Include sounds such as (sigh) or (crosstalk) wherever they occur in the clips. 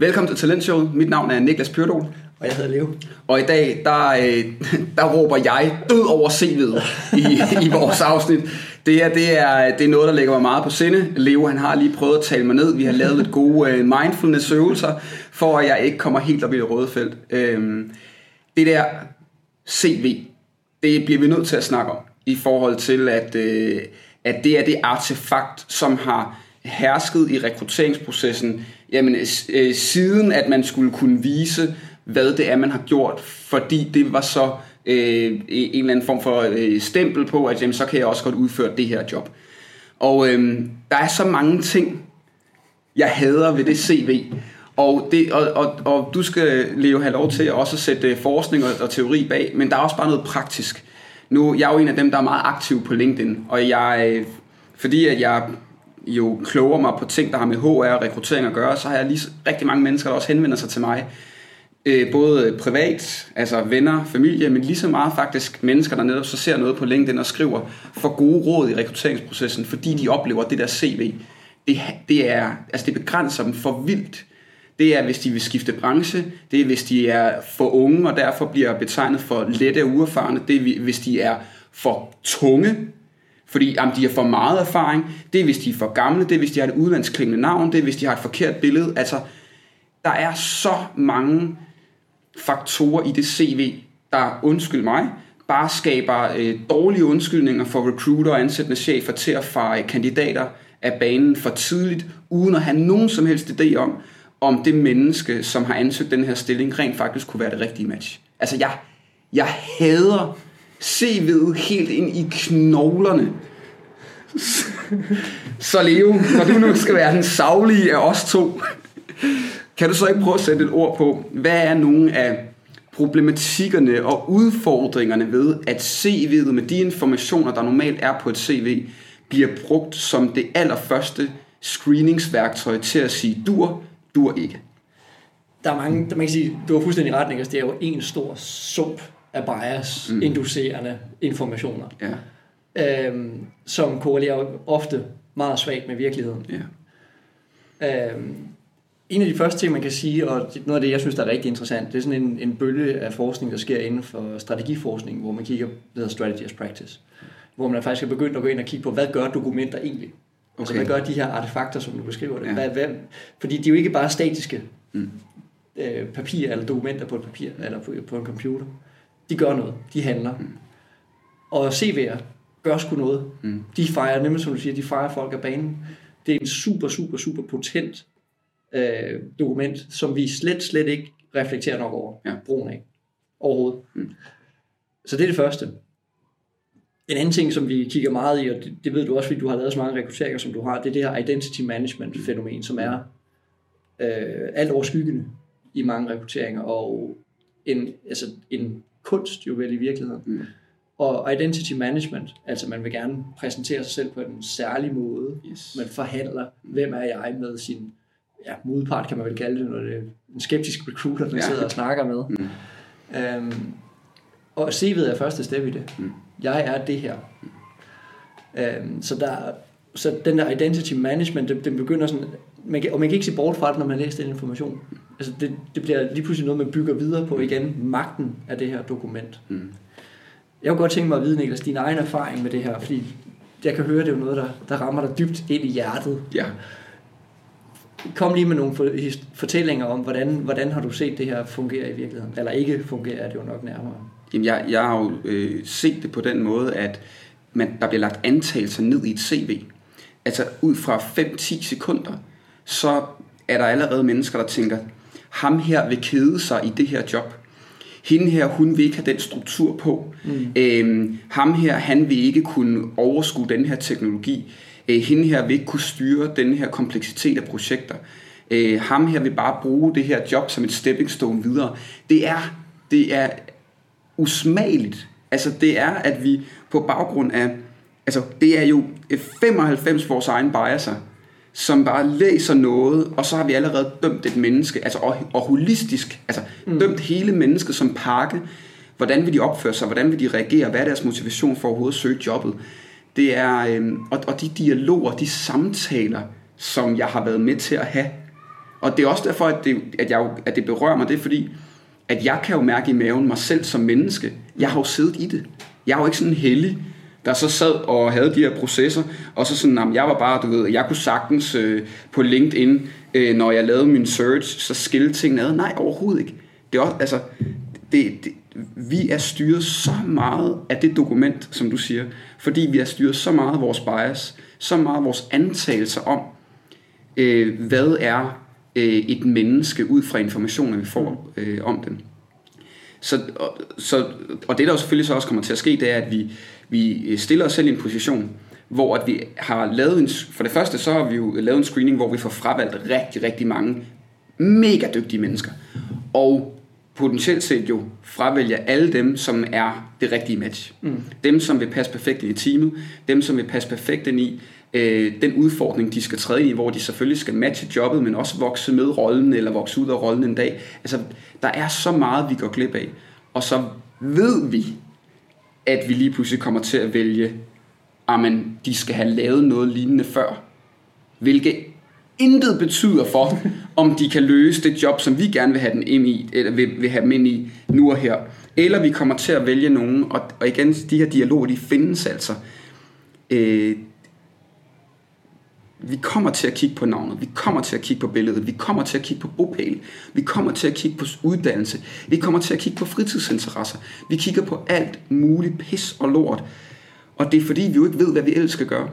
Velkommen til Talentshowet. Mit navn er Niklas Pyrdol. Og jeg hedder Leo. Og i dag, der, øh, der råber jeg død over CV'et i, i vores afsnit. Det her, det er, det er noget, der ligger mig meget på sinde. Leo, han har lige prøvet at tale mig ned. Vi har lavet lidt gode øh, mindfulness-øvelser, for at jeg ikke kommer helt op i det røde felt. Øhm, det der CV, det bliver vi nødt til at snakke om, i forhold til, at, øh, at det er det artefakt, som har hersket i rekrutteringsprocessen, jamen, øh, siden at man skulle kunne vise, hvad det er, man har gjort, fordi det var så øh, en eller anden form for øh, stempel på, at jamen, så kan jeg også godt udføre det her job. Og øh, der er så mange ting, jeg hader ved det CV. Og, det, og, og, og du skal, Leo, have lov til at også sætte øh, forskning og, og teori bag, men der er også bare noget praktisk. Nu, jeg er jo en af dem, der er meget aktiv på LinkedIn, og jeg, øh, fordi at jeg jo kloger mig på ting, der har med HR og rekruttering at gøre, så har jeg lige rigtig mange mennesker, der også henvender sig til mig. Øh, både privat, altså venner, familie, men lige så meget faktisk mennesker, der netop så ser noget på LinkedIn og skriver for gode råd i rekrutteringsprocessen, fordi de oplever det der CV. Det, det, er, altså det begrænser dem for vildt. Det er, hvis de vil skifte branche. Det er, hvis de er for unge og derfor bliver betegnet for lette og uerfarne. Det er, hvis de er for tunge fordi jamen, de har for meget erfaring. Det er, hvis de er for gamle. Det er, hvis de har et udlandsklingende navn. Det er, hvis de har et forkert billede. Altså, der er så mange faktorer i det CV, der, undskyld mig, bare skaber øh, dårlige undskyldninger for recruiter og ansættende chefer til at fare kandidater af banen for tidligt, uden at have nogen som helst idé om, om det menneske, som har ansøgt den her stilling, rent faktisk kunne være det rigtige match. Altså, jeg, jeg hader CV'et helt ind i knoglerne. Så Leo, når du nu skal være den savlige af os to, kan du så ikke prøve at sætte et ord på, hvad er nogle af problematikkerne og udfordringerne ved, at CV'et med de informationer, der normalt er på et CV, bliver brugt som det allerførste screeningsværktøj til at sige dur, dur ikke. Der er mange, der man kan sige, du har fuldstændig retning, altså det er jo en stor sump af bias, mm. informationer, ja. øhm, som korrelerer ofte meget svagt med virkeligheden. Ja. Øhm, en af de første ting, man kan sige, og noget af det, jeg synes, der er rigtig interessant, det er sådan en, en bølge af forskning, der sker inden for strategiforskning, hvor man kigger, det hedder Strategy as Practice, hvor man faktisk er begyndt at gå ind og kigge på, hvad gør dokumenter egentlig? Okay. Altså, hvad gør de her artefakter, som du beskriver det? Ja. Hvad, hvad, fordi de er jo ikke bare statiske mm. øh, papirer eller dokumenter på et papir eller på, på en computer de gør noget. De handler. Mm. Og CV'er gør sgu noget. Mm. De fejrer, nemlig som du siger, de fejrer folk af banen. Det er en super, super, super potent øh, dokument, som vi slet, slet ikke reflekterer nok over ja. brugen af. Overhovedet. Mm. Så det er det første. En anden ting, som vi kigger meget i, og det, det ved du også, fordi du har lavet så mange rekrutteringer, som du har, det er det her identity management fænomen, som er øh, alt overskyggende i mange rekrutteringer, og en, altså en kunst jo vel i virkeligheden. Mm. Og identity management, altså man vil gerne præsentere sig selv på en særlig måde. Yes. Man forhandler, hvem er jeg med sin ja, modpart, kan man vel kalde det, når det er en skeptisk recruiter, man ja. sidder og snakker med. Mm. Øhm, og CV'et er første step i det. Mm. Jeg er det her. Mm. Øhm, så, der, så den der identity management, den, den begynder sådan, man kan, og man kan ikke se bort fra det, når man læser den information altså det, det bliver lige pludselig noget, man bygger videre på igen, magten af det her dokument. Mm. Jeg kunne godt tænke mig at vide, Niklas, din egen erfaring med det her, fordi jeg kan høre, det er jo noget, der, der rammer dig dybt ind i hjertet. Ja. Kom lige med nogle fortællinger om, hvordan, hvordan har du set det her fungere i virkeligheden? Eller ikke fungere, er det jo nok nærmere. Jamen, jeg, jeg har jo øh, set det på den måde, at man, der bliver lagt antagelser ned i et CV. Altså ud fra 5-10 sekunder, så er der allerede mennesker, der tænker, ham her vil kede sig i det her job. Hende her, hun vil ikke have den struktur på. Mm. Øhm, ham her, han vil ikke kunne overskue den her teknologi. Øh, hende her vil ikke kunne styre den her kompleksitet af projekter. Øh, ham her vil bare bruge det her job som et stepping stone videre. Det er, det er usmageligt. Altså det er, at vi på baggrund af, altså det er jo 95 vores egen biaser, som bare læser noget, og så har vi allerede dømt et menneske, altså og, og holistisk, altså mm. dømt hele mennesket som pakke. Hvordan vil de opføre sig? Hvordan vil de reagere? Hvad er deres motivation for overhovedet at søge jobbet? Det er, øhm, og, og de dialoger, de samtaler, som jeg har været med til at have, Og det er også derfor, at det, at, jeg, at det berører mig, det er fordi, at jeg kan jo mærke i maven mig selv som menneske. Jeg har jo siddet i det. Jeg er jo ikke sådan heldig, der så sad og havde de her processer, og så sådan, jamen, jeg var bare, du ved, jeg kunne sagtens øh, på LinkedIn, øh, når jeg lavede min search, så skille tingene ad. Nej, overhovedet ikke. Det er også, altså, det, det, vi er styret så meget af det dokument, som du siger, fordi vi er styret så meget af vores bias, så meget af vores antagelser om, øh, hvad er øh, et menneske ud fra informationer, vi får øh, om dem. Så, og, så, og det der jo selvfølgelig så også kommer til at ske, det er, at vi, vi stiller os selv i en position, hvor at vi har lavet en, for det første så har vi jo lavet en screening, hvor vi får fravalgt rigtig, rigtig mange mega dygtige mennesker. Og potentielt set jo fravælger alle dem, som er det rigtige match. Mm. Dem, som vil passe perfekt ind i teamet, dem, som vil passe perfekt ind i øh, den udfordring, de skal træde ind i, hvor de selvfølgelig skal matche jobbet, men også vokse med rollen, eller vokse ud af rollen en dag. Altså, der er så meget, vi går glip af. Og så ved vi, at vi lige pludselig kommer til at vælge, at de skal have lavet noget lignende før. Hvilket intet betyder for, (laughs) om de kan løse det job, som vi gerne vil have, den ind i, eller vil, vil have dem ind i nu og her. Eller vi kommer til at vælge nogen, og, og igen, de her dialoger, de findes altså. Øh, vi kommer til at kigge på navnet, vi kommer til at kigge på billedet, vi kommer til at kigge på bopæl, vi kommer til at kigge på uddannelse, vi kommer til at kigge på fritidsinteresser, vi kigger på alt muligt pis og lort. Og det er fordi, vi jo ikke ved, hvad vi ellers skal gøre.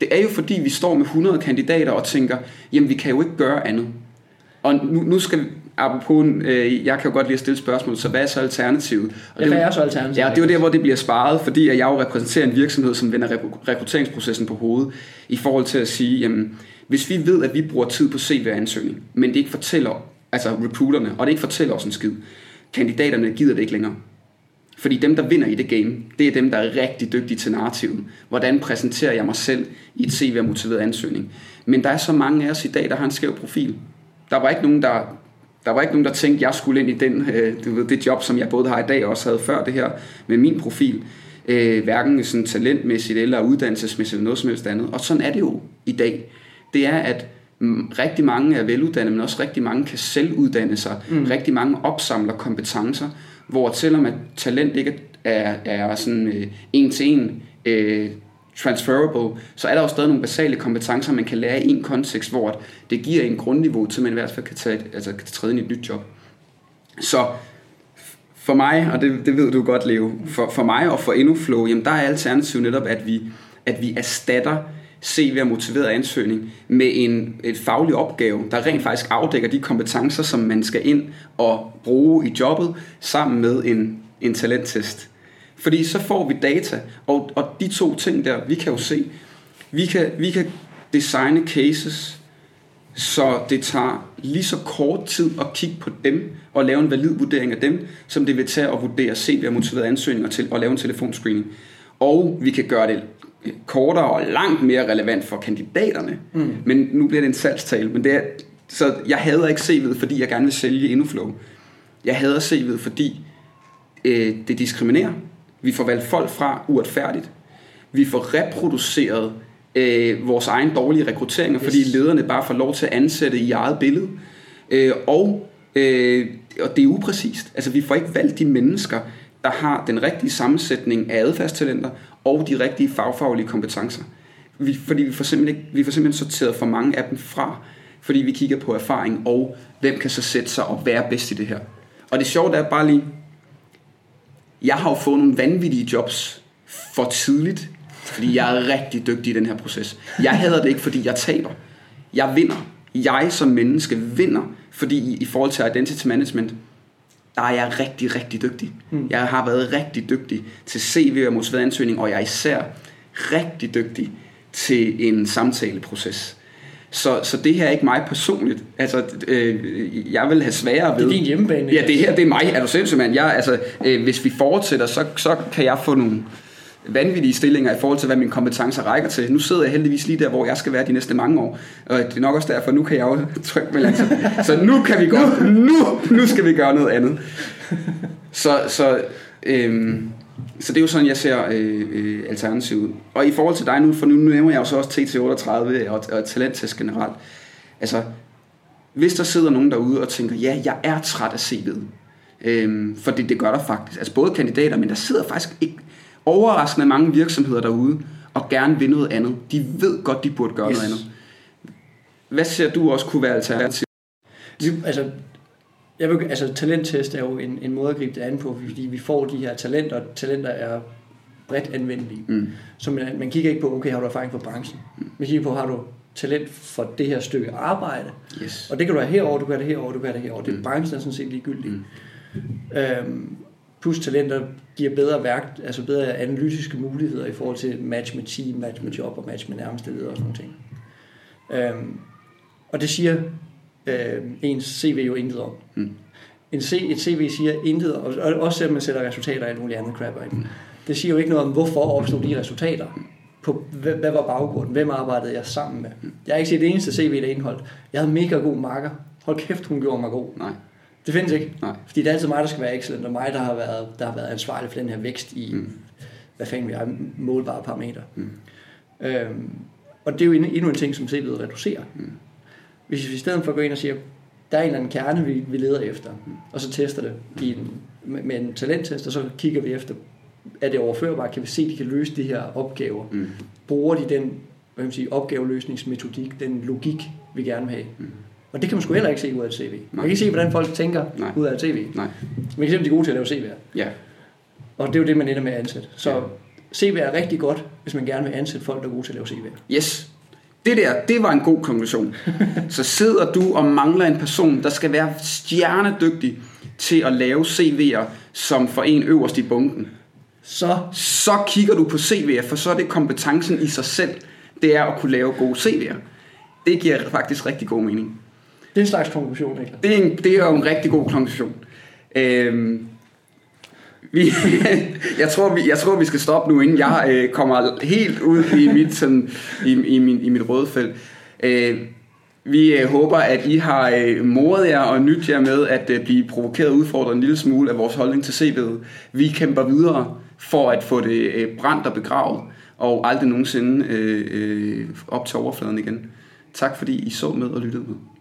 Det er jo fordi, vi står med 100 kandidater og tænker, jamen vi kan jo ikke gøre andet. Og nu, nu skal apropos, øh, jeg kan jo godt lide at stille spørgsmål, så hvad er så alternativet? Og ja, hvad er så alternativet? Ja, det er jo der, hvor det bliver sparet, fordi at jeg jo repræsenterer en virksomhed, som vender rekrutteringsprocessen på hovedet, i forhold til at sige, jamen, hvis vi ved, at vi bruger tid på CV-ansøgning, men det ikke fortæller, altså recruiterne, og det ikke fortæller os en skid, kandidaterne gider det ikke længere. Fordi dem, der vinder i det game, det er dem, der er rigtig dygtige til narrativet. Hvordan præsenterer jeg mig selv i et CV-motiveret ansøgning? Men der er så mange af os i dag, der har en skæv profil. Der var ikke nogen, der, der, var ikke nogen, der tænkte, at jeg skulle ind i den, øh, du ved, det job, som jeg både har i dag og også havde før det her med min profil. Øh, hverken sådan talentmæssigt eller uddannelsesmæssigt eller noget som helst andet. Og sådan er det jo i dag. Det er, at rigtig mange er veluddannede, men også rigtig mange kan selv uddanne sig. Mm. Rigtig mange opsamler kompetencer, hvor selvom at talent ikke er, er sådan øh, en til en øh, transferable, så er der jo stadig nogle basale kompetencer, man kan lære i en kontekst, hvor det giver en grundniveau til, man i hvert fald kan, tage, altså, kan træde ind i et nyt job. Så for mig, og det, det ved du godt, Leo, for, for mig og for InnoFlow, jamen der er alternativet netop, at vi, at vi erstatter CV og motiveret ansøgning med en et faglig opgave, der rent faktisk afdækker de kompetencer, som man skal ind og bruge i jobbet, sammen med en, en talenttest. Fordi så får vi data, og, og de to ting der, vi kan jo se, vi kan, vi kan designe cases, så det tager lige så kort tid at kigge på dem og lave en valid vurdering af dem, som det vil tage at vurdere CV og motiverede ansøgninger til at lave en telefonscreening. Og vi kan gøre det kortere og langt mere relevant for kandidaterne. Mm. Men nu bliver det en salgstale. Men det er, så jeg hader ikke CV'et, fordi jeg gerne vil sælge Innoflow. Jeg hader CV'et, fordi øh, det diskriminerer. Vi får valgt folk fra uretfærdigt. Vi får reproduceret øh, vores egen dårlige rekrutteringer, yes. fordi lederne bare får lov til at ansætte i eget billede. Øh, og, øh, og det er upræcist. Altså vi får ikke valgt de mennesker, der har den rigtige sammensætning af adfærdstalenter og de rigtige fagfaglige kompetencer. Vi, fordi vi får, simpelthen ikke, vi får simpelthen sorteret for mange af dem fra, fordi vi kigger på erfaring og hvem kan så sætte sig og være bedst i det her. Og det sjove er bare lige, jeg har jo fået nogle vanvittige jobs for tidligt, fordi jeg er rigtig dygtig i den her proces. Jeg hader det ikke, fordi jeg taber. Jeg vinder. Jeg som menneske vinder, fordi i, forhold til identity management, der er jeg rigtig, rigtig dygtig. Mm. Jeg har været rigtig dygtig til CV og motiveret ansøgning, og jeg er især rigtig dygtig til en samtaleproces. Så, så det her er ikke mig personligt. Altså, øh, jeg vil have sværere ved... Det er din hjemmebane. Ja, det her det er mig. Er du sindssygt, mand? Jeg, altså, øh, hvis vi fortsætter, så, så kan jeg få nogle vanvittige stillinger i forhold til, hvad mine kompetencer rækker til. Nu sidder jeg heldigvis lige der, hvor jeg skal være de næste mange år. Og det er nok også derfor, nu kan jeg jo (laughs) trykke mig langt. Så nu kan vi godt, nu, nu skal vi gøre noget andet. Så, så, øhm, så det er jo sådan, jeg ser øh, øh, alternativet. Og i forhold til dig nu, for nu, nu nævner jeg jo så også TT38 og, og talenttest generelt. Altså, hvis der sidder nogen derude og tænker, ja, jeg er træt af CV'et, øhm, for det, det gør der faktisk, altså både kandidater, men der sidder faktisk ikke overraskende mange virksomheder derude, og gerne vil noget andet. De ved godt, de burde gøre yes. noget andet. Hvad ser du også kunne være alternativ? Altså, jeg vil, altså talenttest er jo en, en måde at gribe det an på, fordi vi får de her talenter, talenter er bredt anvendelige. Mm. Så man, man kigger ikke på, okay, har du erfaring fra branchen? Mm. Man kigger på, har du talent for det her stykke arbejde? Yes. Og det kan du have herover, du kan have det herover, du kan have det herover. Det er mm. branchen er sådan set ligegyldigt. Mm. Øhm, plus talenter giver bedre værk, altså bedre analytiske muligheder i forhold til match med team, match med job og match med nærmeste leder og sådan noget. Øhm, og det siger øh, ens CV jo intet om. Mm. En C, et CV siger intet, og også selvom man sætter resultater og alt muligt andet crap ind. Mm. Det siger jo ikke noget om, hvorfor opstod de resultater. På, hvad, hvad var baggrunden? Hvem arbejdede jeg sammen med? Mm. Jeg har ikke set det eneste CV, der indeholdt. Jeg havde mega god marker. Hold kæft, hun gjorde mig god. Nej. Det findes ikke. Nej. Fordi det er altid mig, der skal være excellent, og mig, der har været, der har været ansvarlig for den her vækst i, mm. hvad fanden vi har, målbare parametre. Mm. Øhm, og det er jo endnu en ting, som CV'et reducerer. Mm. Hvis vi i stedet for går ind og siger, der er en eller anden kerne, vi, vi leder efter, og så tester det i en, med, en talenttest, og så kigger vi efter, er det overførbart? Kan vi se, at de kan løse de her opgaver? Mm. Bruger de den hvad kan man sige, opgaveløsningsmetodik, den logik, vi gerne vil have? Mm. Og det kan man sgu heller ikke se ud af et CV. Man kan ikke se, hvordan folk tænker Nej. ud af et CV. Nej. Man kan se, om de er gode til at lave CV'er. Ja. Og det er jo det, man ender med at ansætte. Så ja. CV er rigtig godt, hvis man gerne vil ansætte folk, der er gode til at lave CV'er. Yes. Det der, det var en god konklusion. (laughs) så sidder du og mangler en person, der skal være stjernedygtig til at lave CV'er, som for en øverst i bunken. Så? Så kigger du på CV'er, for så er det kompetencen i sig selv, det er at kunne lave gode CV'er. Det giver faktisk rigtig god mening. Det er en slags konklusion, ikke? Det er, en, det er jo en rigtig god konklusion. Øhm, vi, (laughs) jeg, tror, vi, jeg tror, vi skal stoppe nu, inden jeg øh, kommer helt ud i mit, sådan, i, i, min, i mit røde felt. Øh, vi øh, håber, at I har øh, moret jer og nyt jer med at øh, blive provokeret og udfordret en lille smule af vores holdning til CV'et. Vi kæmper videre for at få det øh, brændt og begravet, og aldrig nogensinde øh, øh, op til overfladen igen. Tak fordi I så med og lyttede med.